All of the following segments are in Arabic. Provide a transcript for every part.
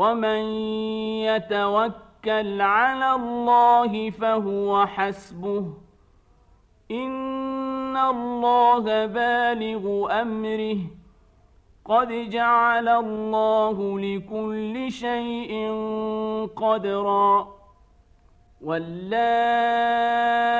ومن يتوكل على الله فهو حسبه ان الله بالغ امره قد جعل الله لكل شيء قدرا واللائي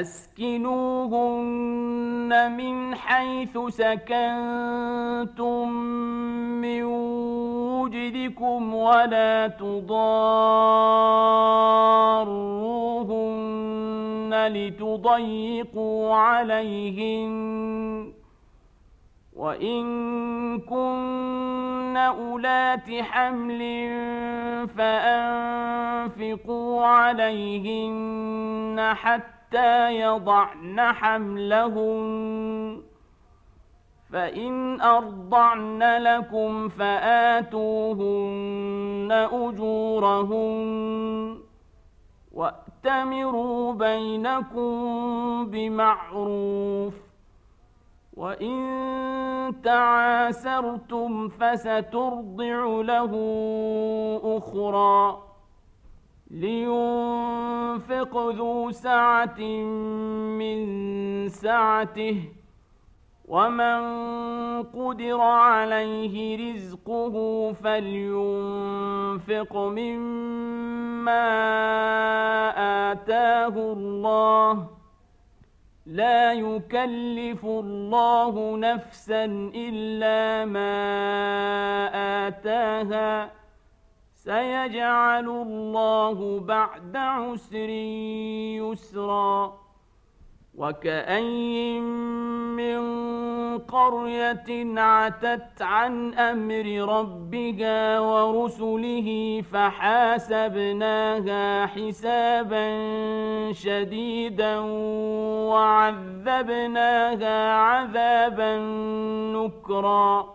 أسكنوهن من حيث سكنتم من وجدكم ولا تضاروهن لتضيقوا عليهن وإن كن أولات حمل فأنفقوا عليهن حتى يضعن حملهن فإن أرضعن لكم فآتوهن أجورهن. وأتمروا بينكم بمعروف وإن تعاسرتم فسترضع له أخرى. لينفق ذو سعة من سعته ومن قدر عليه رزقه فلينفق مما آتاه الله ۖ. لا يكلف الله نفسا إلا ما آتاها. سيجعل الله بعد عسر يسرا وكاين من قرية عتت عن أمر ربها ورسله فحاسبناها حسابا شديدا وعذبناها عذابا نكرا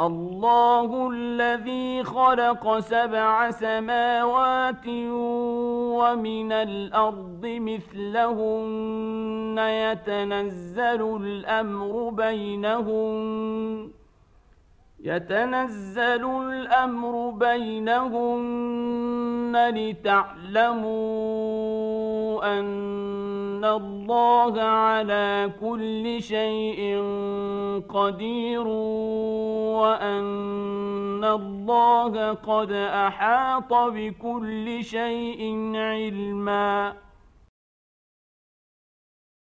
الله الذي خلق سبع سماوات ومن الأرض مثلهن يتنزل الأمر بينهن. يتنزل الأمر بينهن لتعلموا أن الله على كل شيء قدير وأن الله قد أحاط بكل شيء علمًا